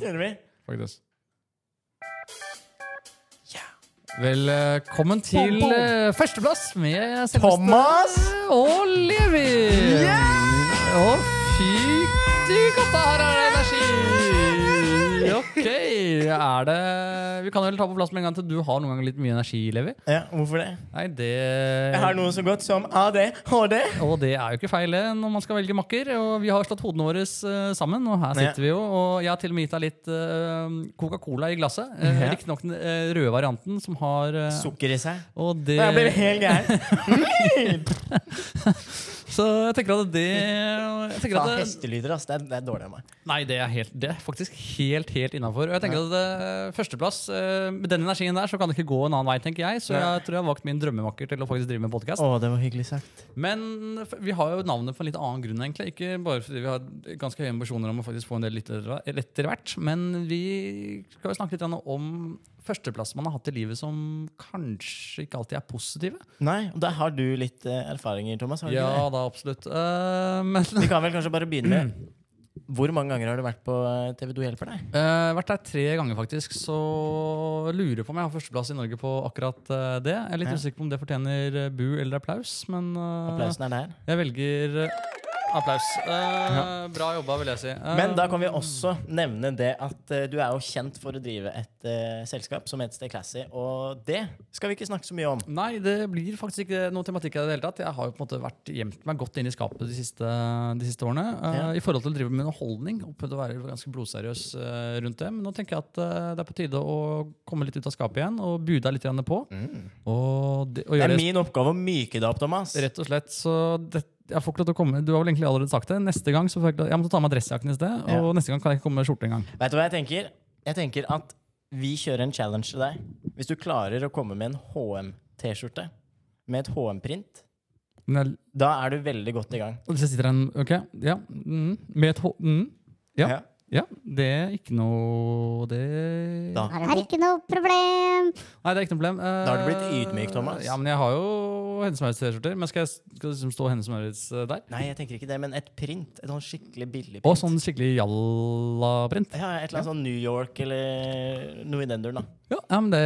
Gjør vi? faktisk. Velkommen til eh, førsteplass med selveste Thomas! og Levi. Og du katta, her er det energi! Ok, er det Vi kan vel ta på plass med en gang til du har noen ganger litt mye energi, Levi. Ja, hvorfor det? Nei, det Jeg har noe så godt som ADHD. Og det er jo ikke feil det når man skal velge makker. Og vi har slått hodene våre eh, sammen, og her sitter vi jo. Og jeg har til og med gitt deg litt eh, Coca-Cola i glasset. Uh, Ja. Riktignok den røde varianten som har Sukker i seg. Og det Jeg blir helt gæren. Så jeg tenker at det jeg tenker at det, hestelyder, ass. Det er, det er dårlig av meg. Nei, det er, helt, det er faktisk helt helt innafor. At det, førsteplass eh, Med den energien der så kan det ikke gå en annen vei, tenker jeg. Så jeg tror jeg har valgt min drømmemakker til å faktisk drive med podkast. Sagt. Men vi har jo navnet for en litt annen grunn, egentlig. Ikke bare fordi vi har ganske høye ambisjoner om å faktisk få en del lyttere etter hvert. Men vi skal jo snakke litt om førsteplass man har hatt i livet som kanskje ikke alltid er positive. Nei, og der har du litt eh, erfaringer, Thomas. Har du Ja ikke da, absolutt. Eh, men? Vi kan vel kanskje bare begynne med Hvor mange ganger har du vært på eh, TV2 Hjelper deg? Uh, vært der tre ganger, faktisk. Så lurer på om jeg har førsteplass i Norge på akkurat eh, det. Jeg er litt Ja. usikker på om det fortjener eh, bu eller applaus, men eh, Applausen er der. jeg velger eh, applaus. Eh, Bra jobba, vil jeg si. Uh, Men da kan vi også nevne det at uh, du er jo kjent for å drive et selskap som heter Stay Classy, og det skal vi ikke snakke så mye om. Nei, det blir faktisk ikke noe tematikk i det hele tatt. Jeg har jo på en måte vært gjemt meg godt inn i skapet de siste, de siste årene. Ja. I forhold til å drive med underholdning. Og prøvd å være ganske blodseriøs rundt det. Men nå tenker jeg at det er på tide å komme litt ut av skapet igjen og bude deg litt på. på. Og, det, og Det er det min oppgave å myke deg opp, Thomas. Rett og slett. Så det, jeg får ikke lov til å komme Du har vel egentlig allerede sagt det. Neste gang så får jeg, jeg måtte ta med dressjakken i sted. Ja. Og neste gang kan jeg ikke komme med skjorte engang. Vet du hva jeg tenker? Jeg tenker at vi kjører en challenge til deg. Hvis du klarer å komme med en HM-T-skjorte med et HM-print, da er du veldig godt i gang. Og hvis jeg sitter en Ok, ja. Mm, med et H... Mm, ja. Ja, det er ikke noe Det Da. Er det ikke noe problem? Nei, det er ikke noe problem. Eh, Da har du blitt ydmyk, Thomas. Ja, men jeg har jo Hennes Maurits T-skjorter. Men skal jeg skal det liksom stå Hennes Maurits eh, der? Nei, jeg tenker ikke det, men et print. Et sånn skikkelig billig print. Og sånn skikkelig jalla-print. Ja, et eller annet sånn New York eller noe i den duren, da. Ja, ja, men det,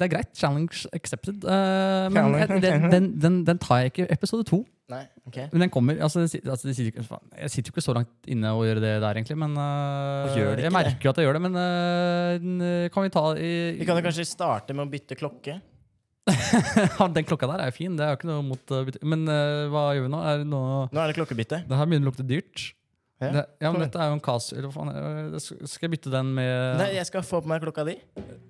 det er greit. Challenge accepted. Eh, men Challenge. jeg, den, den, den, den tar jeg ikke i episode to. Nei, ok. Men den kommer altså, det, altså, det sitter ikke, faen, Jeg sitter jo ikke så langt inne og gjør det der, egentlig. Men eh, gjør det jeg merker jo at jeg gjør det. Men eh, n- kan vi ta i, Vi kan jo kanskje starte med å bytte klokke. ja, Den klokka der er jo fin. Det er jo ikke noe mot uh, bytte- Men eh, hva gjør vi nå? Er det noe Nå er det klokkebytte. Det her begynner å lukte dyrt. Ja. Det, ja, men dette er jo en Casio? Skal jeg bytte den med Nei, jeg skal få på meg klokka di.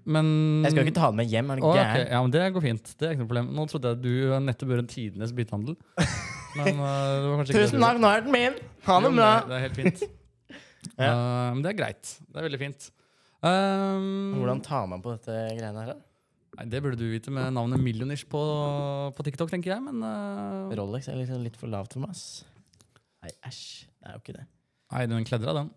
Men Jeg skal jo ikke ta den med hjem. Er det Å, okay. Ja, men Det går fint. Det er ikke noe problem. Nå trodde jeg at du nettopp gjorde en tidenes byttehandel. Men eh, Tusen takk, nå er den min! Ha det bra! Det, det er helt fint. Ja. uh, men det er greit. Det er veldig fint. Um, Hvordan tar man på dette greiene her, da? Nei, Det burde du vite med navnet Millionish på, på TikTok, tenker jeg. Men Uh... Rolex er liksom litt for lavt for meg. ass. Nei, æsj. Det er jo ikke det. Nei, den kledra, den.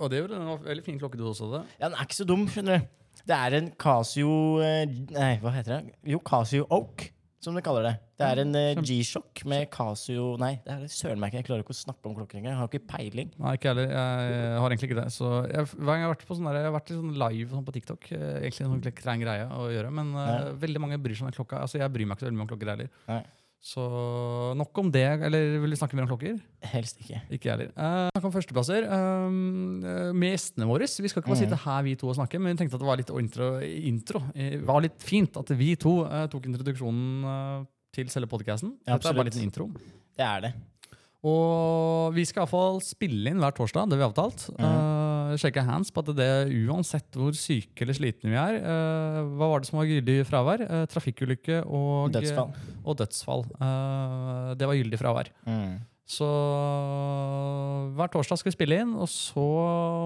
Og det gjorde den veldig fin klokke, du også. det Ja, Den er ikke så dum, skjønner du. Det er en Casio eh, Nei, hva heter det? Jo, Casio Oak, som de kaller det. Det er en eh, G-sjokk med Casio Nei, det er det søren meg ikke. Jeg klarer ikke å snakke om klokker engang. Jeg har ikke peiling. Nei, ikke heller. Jeg har egentlig ikke det. Så jeg, hver gang jeg har vært på sånn der, jeg har vært litt sånn live sånn på TikTok, eh, egentlig en sånn klein greie å gjøre, men eh, Ja. veldig mange bryr seg om den klokka. Altså, jeg bryr meg ikke så veldig mye om klokker heller. Nei. Så nok om det. Eller vil du snakke mer om klokker? Helst ikke. Ikke jeg heller. Uh, Snakk om førsteplasser. Eh, med gjestene våre. Vi skal ikke bare Mhm. sitte her vi to og snakke, men vi tenkte at det var litt intro. intro. Det var litt fint at vi to uh, tok introduksjonen til selve podkasten. Ja, Dette er bare litt en intro. Det er det. Og vi skal iallfall spille inn hver torsdag, det vi har avtalt. Uh, sjekke hands på at det uansett hvor syke eller slitne vi er uh, Hva var det som var gyldig fravær? Uh, trafikkulykke og Dødsfall. Og dødsfall. Uh, det var gyldig fravær. Mm. Så hver torsdag skal vi spille inn, og så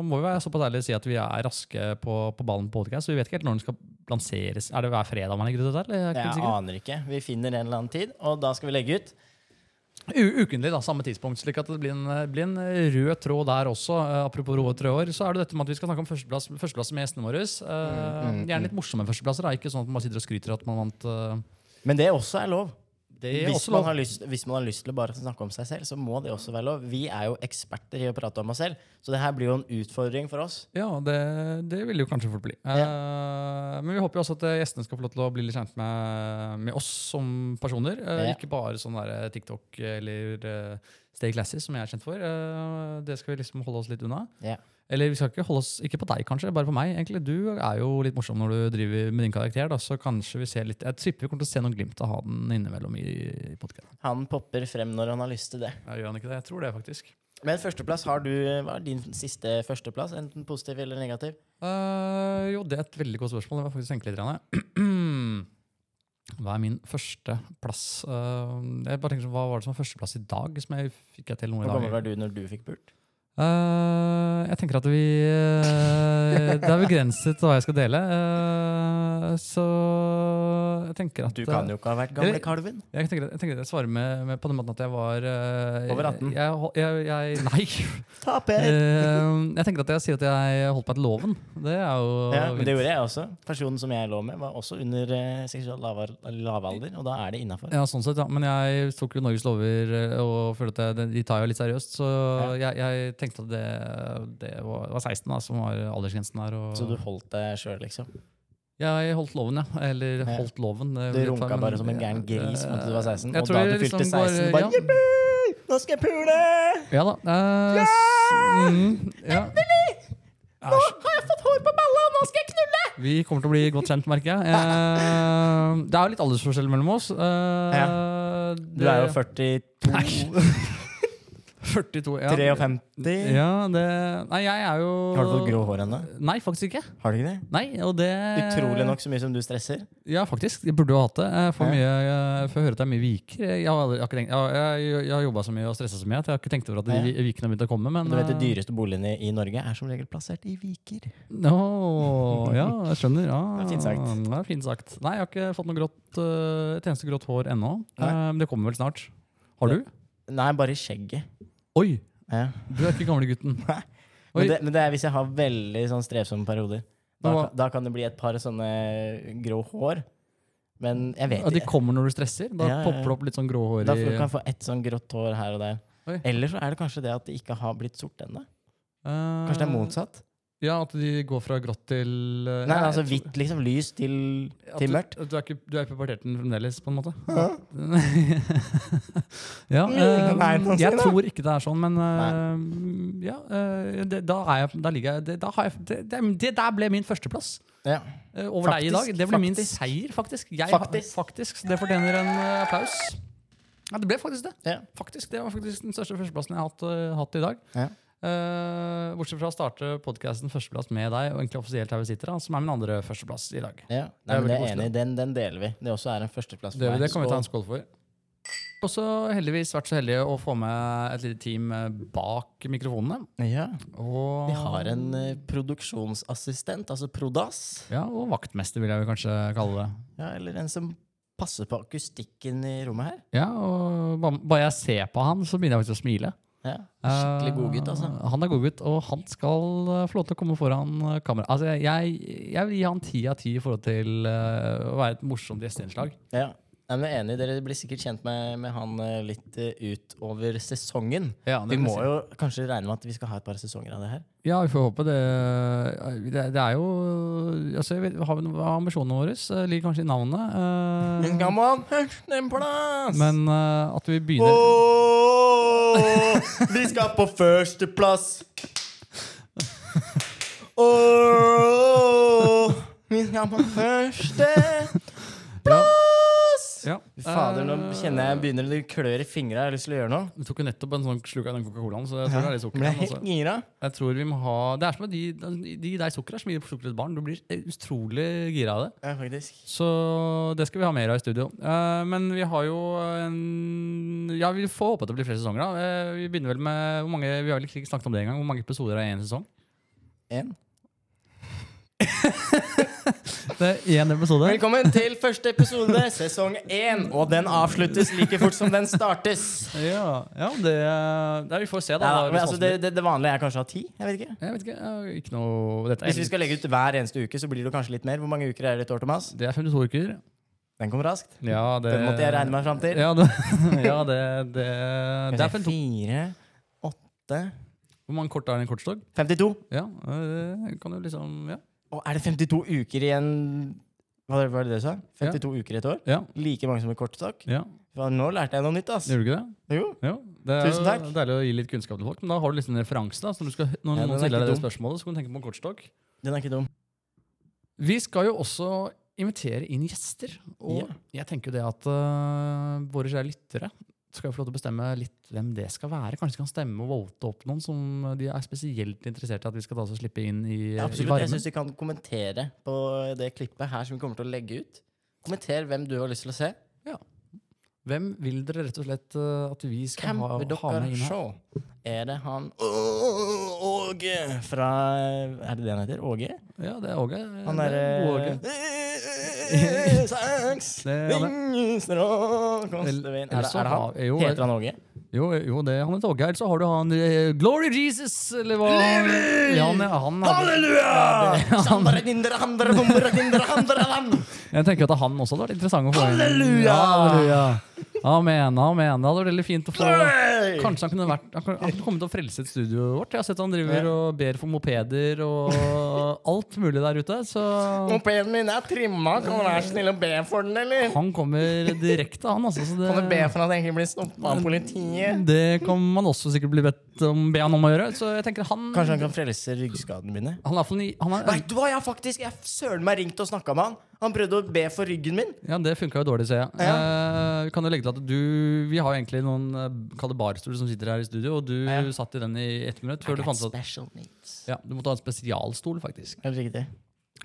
må vi være såpass ærlige og si at vi er raske på, på ballen på podcast. Så vi vet ikke helt når den skal lanseres. Er det hver fredag man legger ut det der? eller er jeg Jeg aner ikke. Vi finner en eller annen tid, og da skal vi legge ut. U ukentlig, da, samme tidspunkt. slik at det blir en, blir en rød tråd der også. Uh, apropos røde tråder, så er det dette med at vi skal snakke om førsteplass, førsteplass med gjestene våre. Uh, Mm, mm, gjerne litt morsomme førsteplasser, da. ikke sånn at man bare sitter og skryter at man vant. Uh... Men det også er lov. Det er Hvis også man, har lyst, hvis man har lyst til å bare snakke om seg selv, så må det også være lov. Vi er jo eksperter i å prate om oss selv, så det her blir jo en utfordring for oss. Ja, det, det vil jo kanskje fort bli. Eh, men vi håper jo også at eh, gjestene skal få lov til å bli litt kjent med, med oss som personer. Uh, Ja. Ikke bare sånn der TikTok eller uh, Stay Classy, som jeg er kjent for. Det skal vi liksom holde oss litt unna. Ja. Eller vi skal ikke holde oss ikke på deg, kanskje, bare på meg. egentlig. Du er jo litt morsom når du driver med din karakter. da, Så kanskje vi ser litt Jeg tipper vi kommer til å se noen glimt av han innimellom i, i podkasten. Han popper frem når han har lyst til det. Ja, Gjør han ikke det? Jeg tror det, faktisk. Men førsteplass, har du, hva er din siste førsteplass? Enten positiv eller negativ? Uh, jo, det er et veldig godt spørsmål. Det var faktisk tenke litt. grann. Hva er min førsteplass? Uh, jeg bare tenker, sånn, hva var det som var førsteplass i dag? Som jeg fikk til noe i dag? Hvor gammel var du når du fikk burt? Eh, jeg tenker at vi uh, Det er begrenset hva jeg skal dele. Uh, så jeg tenker at Du kan jo ikke ha vært gamle Eller- kalven. Jeg tenker, jeg tenker at jeg svarer med, med på den måten at jeg var uh, Over 18? Jeg, jeg, jeg, nei. Taper! Uh, jeg tenker at jeg sier at jeg holdt meg til loven. Det er jo Ja, men det gjorde jeg også. Personen som jeg lå med, var også under uh, seksuell lavalder, og da er det innafor. Ja, sånn sett, ja. Men jeg tok jo Norges lover eh, og følte at jeg, de tar jo litt seriøst. Så jeg, jeg tenkte at det, det var, var 16 da, som var aldersgrensen der. Og Så du holdt deg sjøl, liksom? Jeg holdt loven, ja. Eller Ja. holdt loven. det Du runka bare som en gæren gris mot at du var 16, og da du fylte liksom 16, bare ja. Nå skal jeg pule! Ja da. eh, s- mm, ja. Nå har jeg fått hår på balla, og nå skal jeg knulle! Vi kommer til å bli godt kjent, merker jeg. Eh, det er jo litt aldersforskjell mellom oss. eh, Du er jo 42 42. Ja. 53. Ja, det Nei, jeg er jo Har du fått grå hår ennå? Nei, faktisk ikke. Har du ikke det? Nei, og det Utrolig nok så mye som du stresser. Ja, faktisk. Jeg burde jo hatt det. Jeg får, mye, jeg får høre at det er mye viker. Jeg har, aldri, jeg har, ikke tenkt, jeg, jeg, jeg jobba så mye og stressa så mye at jeg har ikke tenkt over at de vikene har begynt å komme. Men Du vet De eh, dyreste boligene i Norge er som regel plassert i Viker. Å, ja, jeg skjønner. Ja. Det er fint sagt. Det er fint sagt. Nei, jeg har ikke fått noe grått, eh, et eneste grått hår ennå. Eh, Men det kommer vel snart. Har du? Nei, bare i skjegget. Oi! Ja. Du er ikke gamlegutten. Men det, men det er hvis jeg har veldig sånn strevsomme perioder. Da, kan- da kan det bli et par sånne grå hår. Men jeg vet Ja, de ikke. kommer når du stresser. Da Ja, ja, ja. popper det opp litt sånn grå hår Da i kan jeg få ett sånn grått hår her og der. Oi. Eller så er det kanskje det at det ikke har blitt sort ennå. Eh, Kanskje det er motsatt? Ja, at de går fra grått til eh, Nei, altså hvitt, liksom. Lys til, til du, mørkt. at Du er, ikke, du er i puberteten fremdeles, på en måte? Ja. ja, eh, Nei, nå sier jeg tror ikke det er sånn, men eh, ja, eh, det, da, er jeg, da ligger jeg det, da har jeg, det, det, det der ble min førsteplass Ja. Over over deg i dag. Det ble min seier, faktisk. Jeg, Faktisk. Faktisk. så Det fortjener en eh, applaus. Ja, det ble faktisk det. Ja. Faktisk, Det var faktisk den største førsteplassen jeg har hatt, uh, hatt i dag. Ja. Eh, bortsett fra å starte podkasten førsteplass med deg, og egentlig offisielt her vi sitter, da, som er min andre førsteplass i dag. ja. Nei, men det er enig. Den, den deler vi. Det også er en førsteplass for Det, meg. det kan vi ta en Skål. skål for. Også heldigvis vært så heldige å få med et lite team eh, bak mikrofonene. Ja. Og, Vi har en eh, produksjonsassistent, altså Prodas. Ja, og vaktmester, vil jeg vel kanskje kalle det. Ja, eller en som passer på akustikken i rommet her. Ja, og Bare jeg ser på han, så begynner jeg faktisk å smile. Ja. Skikkelig godgutt, altså. Uh, Han er godgutt, og han skal uh, få lov til å komme foran eh, kamera. Altså, jeg, jeg vil gi han ti av ti i forhold til å være et morsomt gjesteinnslag. Ja. Nei, men jeg er enig, Dere blir sikkert kjent med, med han eh, litt eh, utover sesongen. Ja, Vi må jo kanskje regne med at vi skal ha et par sesonger av det her. Ja, vi får håpe det. Det, det er jo altså, vet, Har ambisjonene våre? Ligger kanskje i navnet. eh, Come on, plass? men uh, at vi begynner Åh, vi skal på førsteplass! Åh, vi skal på førsteplass! ja. Fy Fader, nå Eh, kjenner jeg begynner det klør i fingra. Jeg har lyst til å gjøre noe. Du tok jo nettopp en sånn sluk av den Coca-Colaen, så jeg tror det er litt sukker. Igjen, helt Altså. Jeg tror vi må ha Det er som at de, de de der sukker, er som gir sukker til barn. Du blir utrolig gira av det. Ja, faktisk. Så det skal vi ha mer av i studio. Uh, men vi har jo en Ja, vi får håpe at det blir flere sesonger. da Uh, Vi begynner vel med hvor mange, Vi har vel ikke snakket om det engang. Hvor mange episoder er i én sesong? En. Det er én episode. Velkommen til første episode, sesong én. Og den avsluttes like fort som den startes. Ja, ja det, det Vi får se, da. Ja, altså, det, det, det vanlige er kanskje å ha ti. Jeg vet ikke. Jeg vet ikke. jeg Ikke noe Hvis vi skal legge ut hver eneste uke, så blir det kanskje litt mer. Hvor mange uker er det et år, Thomas? Det er 52 uker. Den kom raskt. Ja, det, Den måtte jeg regne meg fram til. Ja, det, ja, det, det, det er Skal vi 52. Fire, åtte Hvor mange kort er det i en kortstokk? 52. Ja, det kan jo liksom Ja. Og er det 52 uker igjen Hva var det du sa? 52 uker i et år? ja, Like mange som i kortstokk? ja. Nå lærte jeg noe nytt, ass. Gjør du ikke det? Jo. jo. det er Tusen takk. deilig å gi litt kunnskap til folk. Men da har du liksom en referanse. da så du skal, Når Ja, noen er stiller deg det spørsmålet, så kan du tenke på en kortstokk. Den er ikke dum. Vi skal jo også invitere inn gjester. Og Ja. jeg tenker jo det at uh, våre kjære lyttere skal jo få lov til å bestemme litt hvem det skal være. Kanskje de kan stemme og vote opp noen som de er spesielt interessert i at vi skal da også slippe inn i, Ja, i varmen. Jeg syns vi kan kommentere på det klippet her som vi kommer til å legge ut. Kommenter hvem du har lyst til å se. Hvem vil dere rett og slett øh, at vi skal Hvem ha, vil ha med inn her? se? Er det han Åge fra Er det det han heter? Åge? Ja, det er Åge. Han er Åge. Det er kostevind. Er, det- er det han? Heter han Åge? Jo, jo, det han heter Åge her. Så har du han eh, Glory Jesus, eller hva? Ja, han, han hadde- Halleluja! Sandra, dindra, handra, bombra, dindra, handra, vann. Jeg tenker at han også hadde vært interessant å få inn. Halleluja! Ja, halleluja. Amen, amen. Det hadde vært veldig fint å få Kanskje han kunne vært Han kunne- kommet til å frelse et studio vårt. Jeg har sett han driver og ber for mopeder og alt mulig der ute. Så Mopeden min er trimma. Kan du være snill og be for den, eller? han kommer direkte, han. Altså, så Kan du be det, for at jeg ikke blir stoppa av politiet? det kan man også sikkert bli bedt om be han om å gjøre. Så jeg tenker han Kanskje han kan frelse ryggskadene mine? Han er, han er, Vet du hva, jeg har faktisk Jeg søren meg ringt og snakka med han. Han prøvde å be for ryggen min. Ja, det funka jo dårlig, ser jeg. Eh, kan du legge til at du Vi har jo egentlig noen kall barstoler som sitter her i studio, og du Ja. satt i den i ett minutt før du fant at special needs. ja, du måtte ha en spesialstol, faktisk. Helt riktig.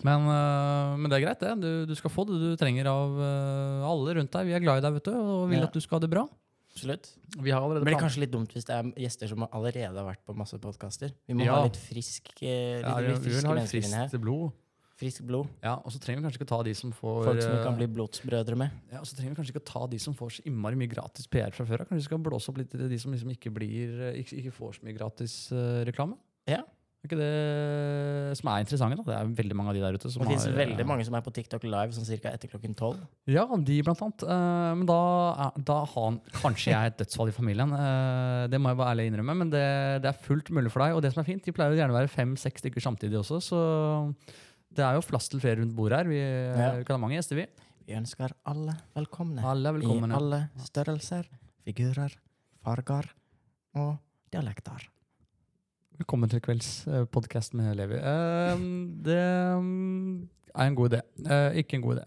Men, uh, men det er greit, det. Du, du skal få det du trenger av uh, alle rundt deg. Vi er glad i deg, vet du, og vil Ja. at du skal ha det bra. Absolutt. Vi har allerede Det blir kanskje litt dumt hvis det er gjester som allerede har vært på masse podkaster. Vi må Ja. ha litt frisk litt, ja, litt, friske mennesker inni her. blod. Friskt blod. Ja, Og så trenger vi kanskje ikke ta de som får Folk som vi kan eh, bli blodsbrødre med. Ja, og så trenger vi kanskje ikke ta de som får så innmari mye gratis PR fra før av. Kanskje vi skal blåse opp litt til de som liksom ikke, blir, eh, ikke, ikke får så mye gratis uh, reklame. Ja. Er ikke det som er interessante? da? Det er veldig mange av de der ute. Som Det fins har, veldig mange som er på TikTok live sånn cirka etter klokken tolv. Ja, de blant annet. Uh, men da, da har kanskje jeg et dødsfall i familien. Uh, det må jeg bare ærlig innrømme, men det, det er fullt mulig for deg. Og det som er fint, de pleier jo gjerne å være fem-seks stykker samtidig også, så det er jo plass til flere rundt bordet her. Vi Ja. kan ha mange gjester, vi. Vi ønsker alle velkomne. Alle velkomne. I alle størrelser, figurer, farger og dialekter. Velkommen til kvelds uh, podkast med Levi. Eh, det mm, er en god idé. Eh, ikke en god idé.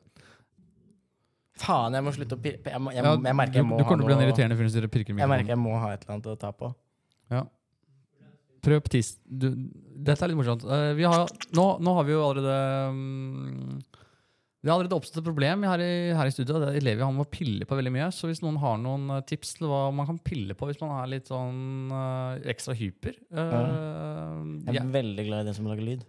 Faen, jeg må slutte å pirke. Jeg, jeg, jeg merker jeg du, må du ha kommer til å bli en irriterende fyr hvis og pirker mye. Jeg merker jeg må ha et eller annet å ta på. Ja. Prøv på tis. Du, dette er litt morsomt. Uh, vi har, nå, nå har vi jo allerede um, Det har allerede oppstått et problem her i, her i studio. Det er Levi han må pille på veldig mye. Så hvis noen har noen eh, tips til hva man kan pille på hvis man er litt sånn uh, ekstra hyper ja. Jeg ja, er veldig glad i den som lager lyd.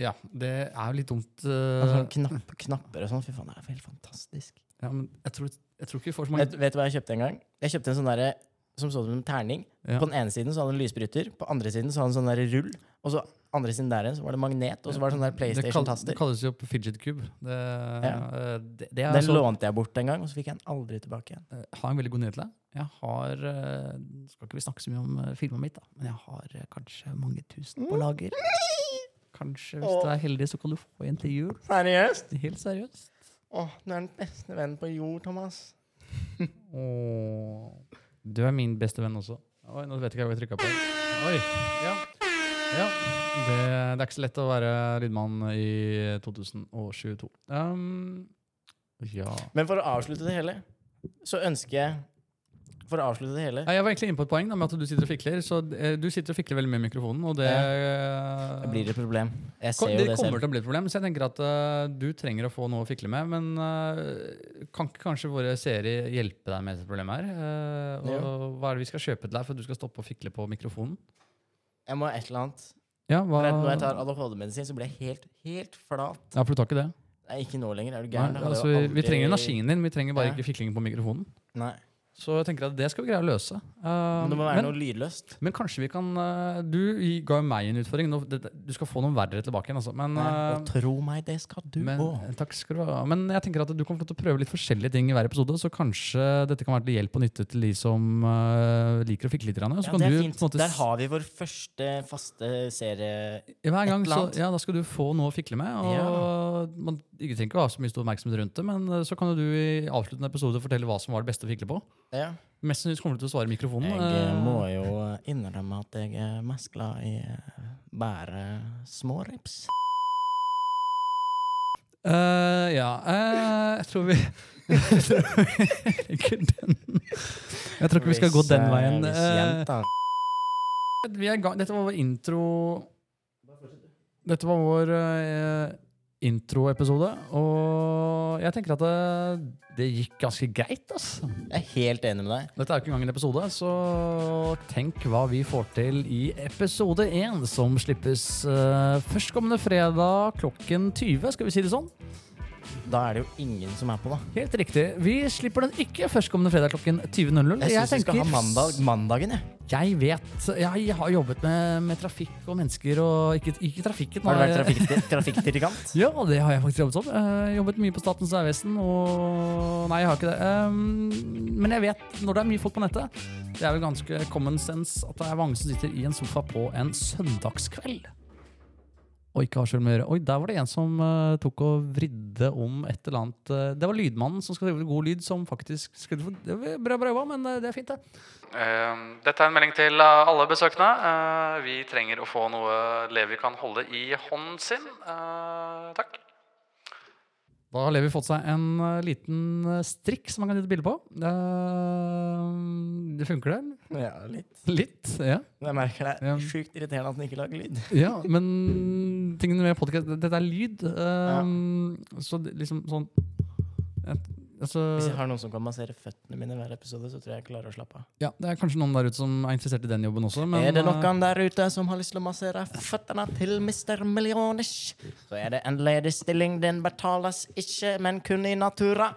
ja, det er jo litt dumt. Altså, knapp, knapper og sånn. Fy faen, det er helt fantastisk. ja, men jeg tror, jeg tror ikke vi får så mange Vet, vet du hva jeg kjøpte en gang? Jeg kjøpte en sånn derre som så ut som en terning. Ja. På den ene siden så hadde den lysbryter, på andre siden så hadde den sånn der rull. Og så andre siden der så var det magnet, og så var det sånn der PlayStation-taster. det kalles jo fidget cube. Det, ja. det, det Den så- lånte jeg bort en gang, og så fikk jeg den aldri tilbake igjen. Jeg har en veldig god nyhet til deg. Jeg har eh, Skal ikke vi snakke så mye om filmen mitt, da, men jeg har eh, kanskje mange tusen på lager. Kanskje hvis du er heldig, så kan du få en til jul. Seriøst? Helt seriøst. Åh, du er den beste vennen på jord, Thomas. Åh. Du er min beste venn også. Oi, nå vet jeg ikke hva jeg trykka på. Oi, ja. ja. Det, det er ikke så lett å være lydmann i 2022. Um, ja Men for å avslutte det hele, så ønsker jeg For å avslutte det hele Nei, Jeg var egentlig inne på et poeng da, med at du sitter og fikler. Så eh, Du sitter og fikler veldig med mikrofonen, og det Det blir et problem. Jeg Kom- ser jo det det kommer selv. til å bli et problem, så jeg tenker at eh, du trenger å få noe å fikle med. Men eh, kan ikke kanskje våre seere hjelpe deg med dette problemet her? Eh, og hva er det vi skal kjøpe til deg for at du skal stoppe å fikle på mikrofonen? Jeg må ha et eller annet. Ja, hva? For at Når jeg tar ADHD-medisin, så blir jeg helt, helt flat. ja, for du tar ikke det? Nei, ikke nå lenger. Er du Nei, gæren? Det hadde altså, jo vi, vi aldri- trenger energien din, vi trenger bare Ja. ikke fikling på mikrofonen. Nei. Så jeg tenker at det skal vi greie å løse. Uh, Men det må være men, noe lydløst. men kanskje vi kan uh, Du ga jo meg en utfordring. Nå, det, du skal få noen verre tilbake igjen, altså. Men, uh, tro meg, det skal du men, òg. takk skal du ha. Men jeg tenker at du kommer til å prøve litt forskjellige ting i hver episode, så kanskje dette kan være til hjelp og nytte til de som eh, liker å fikle litt. grann, Så Ja, det er du fint. måte Der har vi vår første faste serie. Hver gang så, ja, da skal du få noe å fikle med. Og man ikke trenger ikke å ha så mye stor oppmerksomhet rundt det, men så kan jo du i avsluttende episode fortelle hva som var det beste å fikle på. Ja. Mest sannsynlig kommer du til å svare i mikrofonen. Jeg eh, eh, må jo innrømme at jeg er mest glad i eh, bare smårips. Uh, ja, uh, jeg tror vi Jeg tror Ikke vi skal gå den veien. Eh, vi er i gang. Dette var vår intro Dette var vår eh, introepisode, og jeg tenker at det, det gikk ganske greit. Ass. Jeg er helt enig med deg. Dette er jo ikke engang en episode, så tenk hva vi får til i episode én, som slippes uh, førstkommende fredag klokken 20, skal vi si det sånn? Da er det jo ingen som er på, da. Helt riktig. Vi slipper den ikke førstkommende fredag klokken 20.00. Jeg syns vi skal ha mandag, mandagen, jeg. Jeg vet. Jeg har jobbet med, med trafikk og mennesker og ikke, ikke trafikken. Har du vært trafikk, trafikkdirigant? Ja, det har jeg faktisk jobbet som. Jeg jobbet mye på Statens vegvesen, og Nei, jeg har ikke det. Um, men jeg vet, når det er mye folk på nettet, det er vel ganske common sense at det er mange som sitter i en sofa på en søndagskveld. Og ikke har gjøre. Oi, der var det en som uh, tok og vridde om et eller annet uh, Det var lydmannen som skulle drive god lyd, som faktisk skulle få det var Bra, bra jobba, men uh, det er fint, det. dette er en melding til alle besøkende. Eh, vi trenger å få noe Levi kan holde i hånden sin. Eh, takk. Da har Levi fått seg en liten strikk som han kan gi et bilde på. Det funker, det? Ja, litt. Litt, ja. Jeg merker det Ja. er sjukt irriterende at den ikke lager lyd. ja. Men tingene med podkast Dette er lyd. eh, Så det, liksom sånn et, altså, Hvis jeg har noen som kan massere føttene mine hver episode, så tror jeg jeg klarer å slappe av. ja, Det er kanskje noen der ute som er interessert i den jobben også. Men, er det eh, noen der ute som har lyst til å massere føttene til Mr. Millioners, så er det en ledig stilling. Den betales ikke, men kun i natura.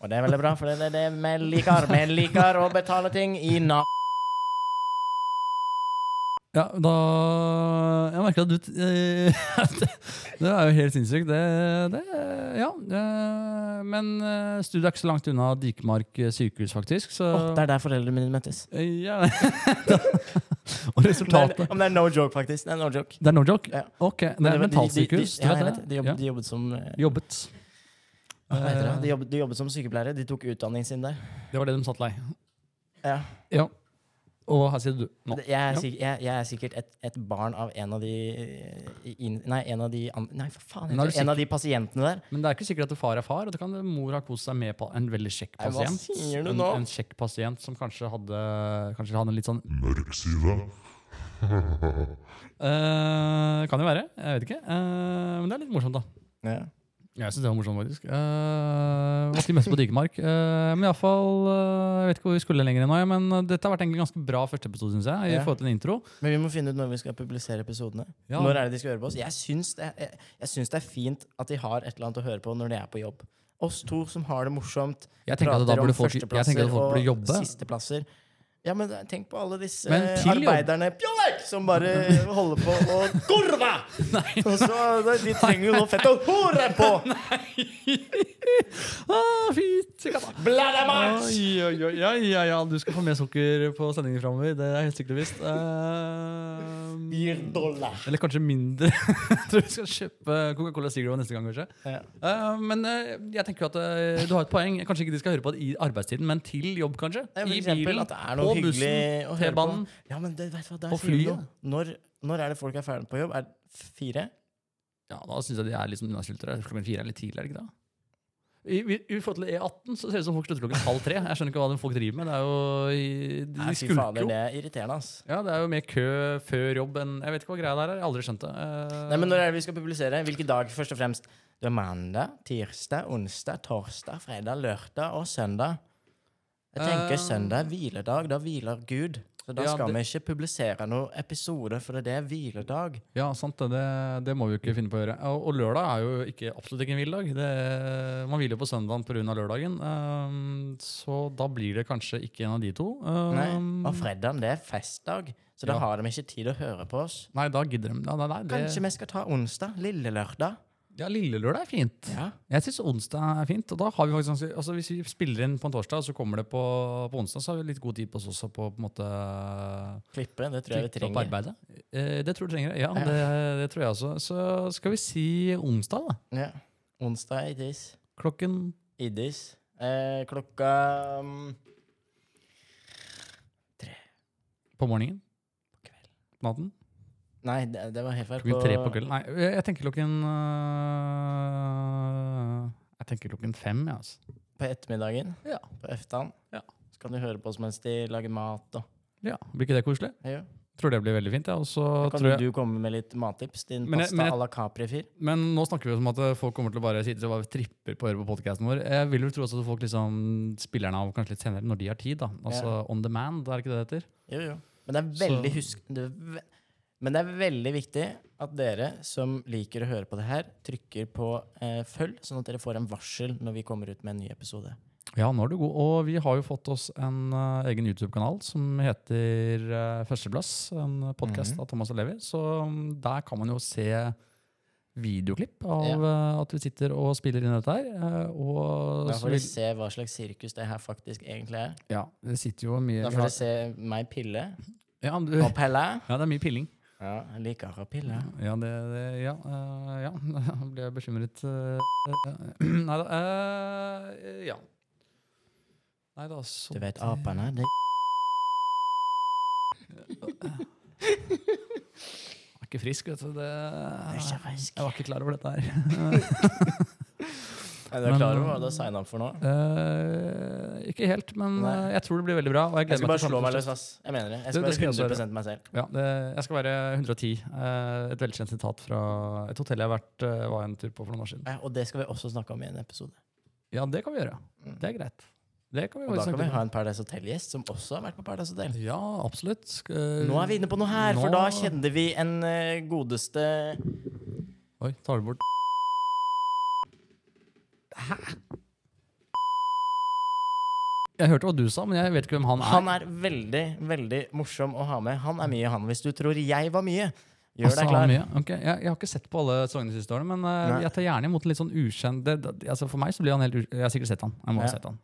Og det er veldig bra, for det er det vi liker. Vi liker å betale ting i natura. Ja, da Jeg merker at du det, er jo helt sinnssykt. Det, det Ja. Men eh, studiet er ikke så langt unna Dikemark eh, sykehus, faktisk. Så Åh, det er der foreldrene mine møttes. Eh, Ja. Og resultatet om det er no joke, faktisk. Det er no joke. Det er no joke? Ja. Ok, det er mentalsykehus. de- de- de, Ja, vet. De jobbet, de jobbet som Jobbet. De jobbet, de jobbet som sykepleiere. De tok utdanning sin der. Det var det de satt lei. Ja. Ja. Og her sitter du nå. Jeg er, Ja. jeg, jeg er sikkert et, et barn av en av de in, Nei, en av de Nei, for faen. En er? En av de pasientene der. Men det er ikke sikkert at far er far, og det kan mor ha kost seg med på en veldig kjekk pasient. hva sier du nå? en kjekk pasient som kanskje hadde, kanskje hadde en litt sånn mørk side. uh, Kan jo være. Jeg vet ikke. Uh, men det er litt morsomt, da. Ja. Jeg syns det var morsomt, faktisk. Uh, de mest på Digermark. Uh, men iallfall uh, Jeg vet ikke hvor vi skulle lenger nå, men uh, dette har vært egentlig ganske bra første episode, syns jeg. I Ja. forhold til en intro. Men vi må finne ut når vi skal publisere episodene. Ja. Når er det de skal høre på oss? Jeg syns det, jeg, jeg syns det er fint at de har et eller annet å høre på når de er på jobb. Oss to som har det morsomt, Jeg prater om folk, jeg at folk førsteplasser og jobbe. sisteplasser. Ja, men tenk på alle disse arbeiderne Pjolek, som bare holder på å Kurva! Og så, de trenger jo noe fett å hore på! ah, fint! Oi, ja, ja, ja, du skal få mer sukker på sendingen framover. Det er helt sikkert og visst. Uh, eller kanskje mindre. Jeg tror vi skal kjøpe Coca-Cola Zero neste gang, kanskje. Eh, men uh, jeg tenker at eh, du har et poeng. Kanskje ikke de skal høre på det i arbeidstiden, men til jobb, kanskje. I bilen, at det er noe på bussen. T-banen. Ja, men det, vet du hva, der På flyet. Når, når er det folk er ferdig på jobb? Er det fire? Ja, da syns jeg de er litt sånn. Klokken fire er litt tidlig, er det ikke det? I, i, I forhold til E18 så ser det ut som folk slutter klokken halv tre. Jeg skjønner ikke hva de folk driver med. Det er jo De, Nei, fy skulker fader, jo. det er irriterende, ass. Ja, det er jo mer kø før jobb enn Jeg vet ikke hva greia der er. Jeg har aldri skjønt det. Eh, Nei, men når er det vi skal publisere? Hvilke dag, først og fremst? Det er mandag, tirsdag, onsdag, torsdag, fredag, lørdag og søndag. Jeg tenker Eh. søndag er hviledag. Da hviler Gud. Så da Ja, skal det- vi ikke publisere noen episode, for det er hviledag. Ja, sant det. Det, må vi jo ikke finne på å gjøre. Og, og lørdag er jo ikke, absolutt ikke en hviledag. Det- Man hviler på søndagen pga. lørdagen. Um, så da blir det kanskje ikke en av de to. Nei. Ehm, Og fredagen, det er festdag, så da Ja. har de ikke tid å høre på oss. nei, da gidder de ja, det, Kanskje vi skal ta onsdag? Lille lørdag? Ja, lille lørdag er fint. Ja. Jeg syns onsdag er fint. Og da har vi faktisk altså Hvis vi spiller inn på en torsdag, så kommer det på, på onsdag, så har vi litt god tid på oss også på på en måte Klippe, det tror jeg vi trenger. Eh, det tror du trenger. Ja, Ja. det, det tror jeg også. Så skal vi si onsdag, da. Ja. Onsdag idis. Klokken Idis. Eh, klokka tre. på morgenen. På kveld. Natten. Nei, det, det var helt feil. Klokken tre på kvelden. Nei, jeg tenker klokken øh, Jeg tenker klokken fem, ja, altså. På ettermiddagen. Ja. På eftan. Ja. Så kan du høre på oss mens de lager mat. Og. ja. Blir ikke det koselig? Ja. Tror det blir veldig fint. Ja. Også, kan tror jeg, du komme med litt mattips. Din Men pasta à la Capri-fyr. men nå snakker vi jo om at øh, folk kommer til å bare sitte og bare tripper på å høre på podkasten vår. Jeg vil jo tro også at folk liksom spiller den av kanskje litt senere, når de har tid. da. Altså on demand, er det ikke det det heter? Jo, jo. Men det er veldig Så- husk... Det er ve men det er veldig viktig at dere som liker å høre på det her, trykker på eh, følg, sånn at dere får en varsel når vi kommer ut med en ny episode. Ja, nå er du god. Og vi har jo fått oss en uh, egen YouTube-kanal som heter uh, Førsteplass. En podkast Mhm. av Thomas og Levi. Så um, der kan man jo se videoklipp av Ja. øh, at vi sitter og spiller inn dette her. og Da får dere se hva slags sirkus det her faktisk egentlig er. Ja, det sitter jo mye Da får du dere se meg pille ja, du, og pelle. ja, det er mye pilling. Ja, jeg liker å pille. Ja, det, det Ja. uh, ja. Ble jeg bekymret. Nei da. Uh, ja. Nei da, så Du vet apene, det Jeg er ikke frisk, vet du. Det. Jeg var ikke klar over dette her. Er du klar over hva du har signa opp for nå? Uh, ikke helt, men Nei. eh, jeg tror det blir veldig bra. Og jeg Jeg skal bare slå meg løs, ass. Jeg mener det. Jeg Det- skal det skal være 100 meg selv. Ja, det, jeg skal være 110. Uh, et velkjent sitat fra et hotell jeg har vært, uh, var en tur på for noen år siden. Ja, og det skal vi også snakke om i en episode. Ja, det kan vi gjøre. Mm. Det er greit. Det kan vi Og da kan vi ha en Paradise Hotel-gjest som også har vært på Paradise Hotel. Ja, absolutt. Skal- Nå er vi inne på noe her, for da kjenner vi en eh, godeste Oi, tar du bort Jeg hørte hva du sa, men jeg vet ikke hvem han er. Han er veldig, veldig morsom å ha med. Han er mye, han. Hvis du tror jeg var mye, gjør Altså, deg klar. Okay. Jeg, jeg har ikke sett på alle sangene de siste årene, men uh, jeg tar gjerne imot en litt sånn ukjent det, det, altså For meg så blir han helt Jeg har sikkert sett han. Jeg må ha sett han.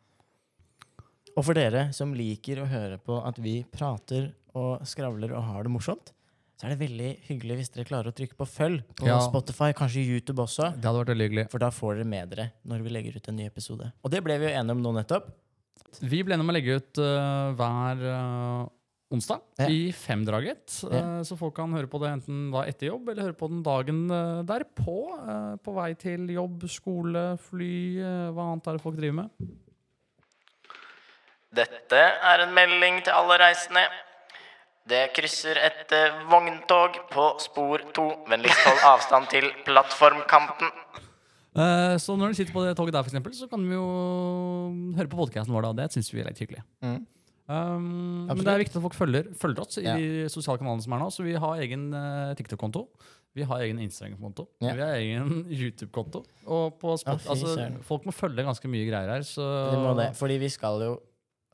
Og for dere som liker å høre på at vi prater og skravler og har det morsomt, så er det veldig hyggelig hvis dere klarer å trykke på følg på Ja. Spotify, kanskje YouTube også. Det hadde vært veldig hyggelig. For da får dere med dere når vi legger ut en ny episode. Og det ble vi jo enige om nå nettopp. Vi ble enige om å legge ut uh, hver uh, onsdag Ja. i femdraget. Ja. Uh, så folk kan høre på det enten da etter jobb eller høre på den dagen uh, derpå. på vei til jobb, skole, fly, hva annet er det folk driver med? Dette er en melding til alle reisende. Det krysser et eh, vogntog på spor 2. Vennligst hold avstand til plattformkanten. Eh, så når du sitter på det toget der, for eksempel, så kan vi jo høre på podkasten vår. da, Det syns vi er litt hyggelig. Mm. Um, men det er viktig at folk følger, følger oss i Ja. de sosiale kanalene som er nå. Så vi har egen uh, TikTok-konto. Vi har egen Instagram-konto. Ja. Vi har egen YouTube-konto. Og på spot, Ja, altså, folk må følge ganske mye greier her. Så De må det, fordi vi skal jo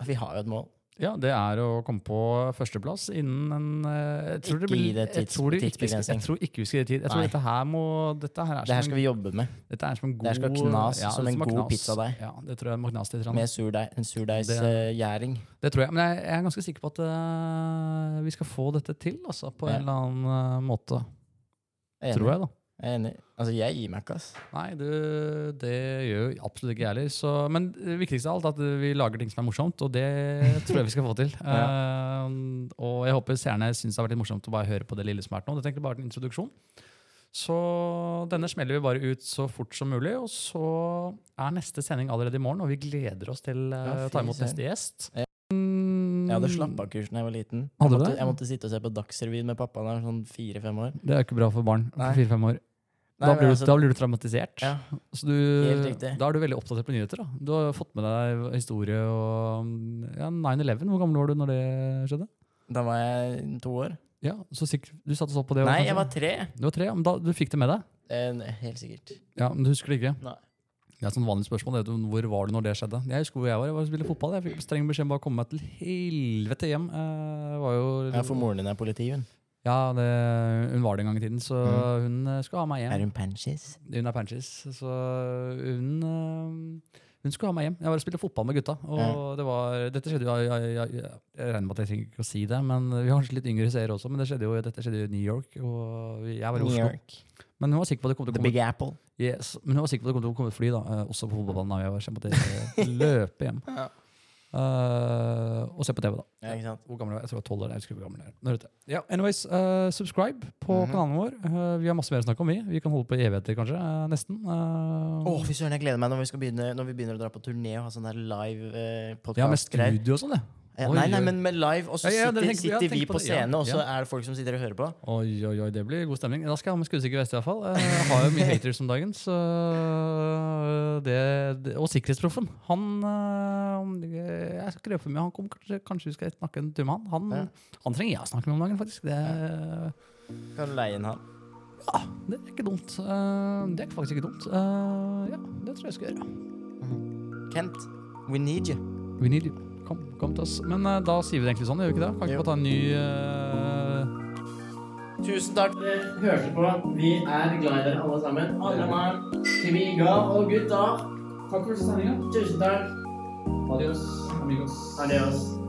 Vi har jo et mål. Ja, det er å komme på førsteplass innen en eh, jeg tror Ikke blir- gi det tids- det tidsbegrensning. Jeg tror ikke vi skal gi det tid. Jeg tror Nei. dette her må Dette her er Det her som skal en- vi jobbe med. Dette er som en god Det her skal knas som en god knas. pizzadeig. Ja, det tror jeg må knas litt. Med surdeig, en surdeigsgjæring. Det tror jeg. Men jeg, jeg er ganske sikker på at uh, vi skal få dette til, altså, på Ja. en eller annen uh, måte. Tror jeg, da. Jeg er enig. Altså, jeg gir meg ikke, ass. Nei, du, det gjør jo absolutt ikke jeg heller. Så, men det viktigste av alt er at vi lager ting som er morsomt, og det tror jeg vi skal få til. Eh, og jeg håper seerne syns det har vært litt morsomt å bare høre på det lille som er nå. Det tenker jeg bare en introduksjon. Så denne smeller vi bare ut så fort som mulig. Og så er neste sending allerede i morgen, og vi gleder oss til eh, Ja, å ta imot neste gjest. Ja. Mm, Jeg hadde slappakurs da jeg var liten. Jeg Hadde du måtte, det? jeg måtte sitte og se på Dagsrevyen med pappa da jeg var sånn fire-fem år. Det er ikke bra for barn Nei. på fire-fem år. Nei, Da blir, du, altså- da blir du traumatisert. Ja, Så du, da er du veldig oppdatert på nyheter. Da. Du har fått med deg historie og ja, 9-11. Hvor gammel var du når det skjedde? Da var jeg to år. Ja, så sikkert, Du satt oss opp på det? Nei, kanskje? jeg var tre. Du var tre, men da, du fikk det med deg? Eh, helt sikkert. Ja, Men du husker det ikke? Nei. Det er et sånn vanlig spørsmål. Det, hvor var du når det skjedde? Jeg husker hvor jeg var. Jeg var spilte fotball. Jeg fikk streng beskjed om å komme meg til helvete hjem. Jeg var jo, Ja, For moren din er politi, hun. Ja, det, hun var det en gang i tiden, så Mm. hun eh, skulle ha meg hjem. Er hun panches? Hun er panches, så hun eh, hun skulle ha meg hjem. Jeg var og spilte fotball med gutta. Og det var, dette skjedde jo, jeg, jeg, jeg, jeg regner med at jeg trenger ikke å si det, men vi har kanskje litt yngre seere også. Men det skjedde jo, dette skjedde jo i New York, og jeg var i Oslo. Men hun var sikker på at det kom til å The komme Big Apple. Yes, men hun var sikker på at det kom til å komme et fly, da. eh, også på fotballbanen. da Jeg var på at jeg løpe hjem. Ja. Eh, og se på TV, da. Ja, ikke sant? Hvor gammel er jeg? Jeg tror jeg var 12 år. Jeg husker hvor gammel jeg er. Ja, anyways, uh, subscribe på Mhm. kanalen vår. Uh, vi har masse mer å snakke om, vi. Vi kan holde på i evigheter, kanskje. nesten. Uh, Å, fy søren, jeg gleder meg når vi, skal begynne, når vi begynner å dra på turné og ha sånn der live eh, ja, med studio og sånn, det. Ja, Oi, nei, nei, oi. men med live, og så Ja, ja, sitter, det tenker- ja, sitter vi tenk på på det, ja, scene, og så er det folk som sitter og hører på. Oi, oi, oi, det blir god stemning. Da skal jeg ha med skuddsikker vest, i hvert fall. Jeg har jo mye haters om dagen, så det, det Og Sikkerhetsproffen. Han øh, Jeg skal ikke røpe for mye. Han kommer, kanskje, kanskje vi skal snakke en tur med han. Han, han trenger jeg å snakke med om dagen, faktisk. Det, Kan du leie inn han? ja, det er ikke dumt. Eh, Det er faktisk ikke dumt. Eh, Ja, det tror jeg jeg skal gjøre. Kent, we need you. We need you. Kom, kom til oss. Men uh, da sier vi det egentlig sånn, gjør vi ikke det? Kan vi Jo. ikke få ta en ny uh... Tusen takk for at dere hørte på. Vi er glad i dere alle sammen. Alle mann, kviga og gutta. Takk for sendinga. Tusen takk. Adios, amigos. Adios.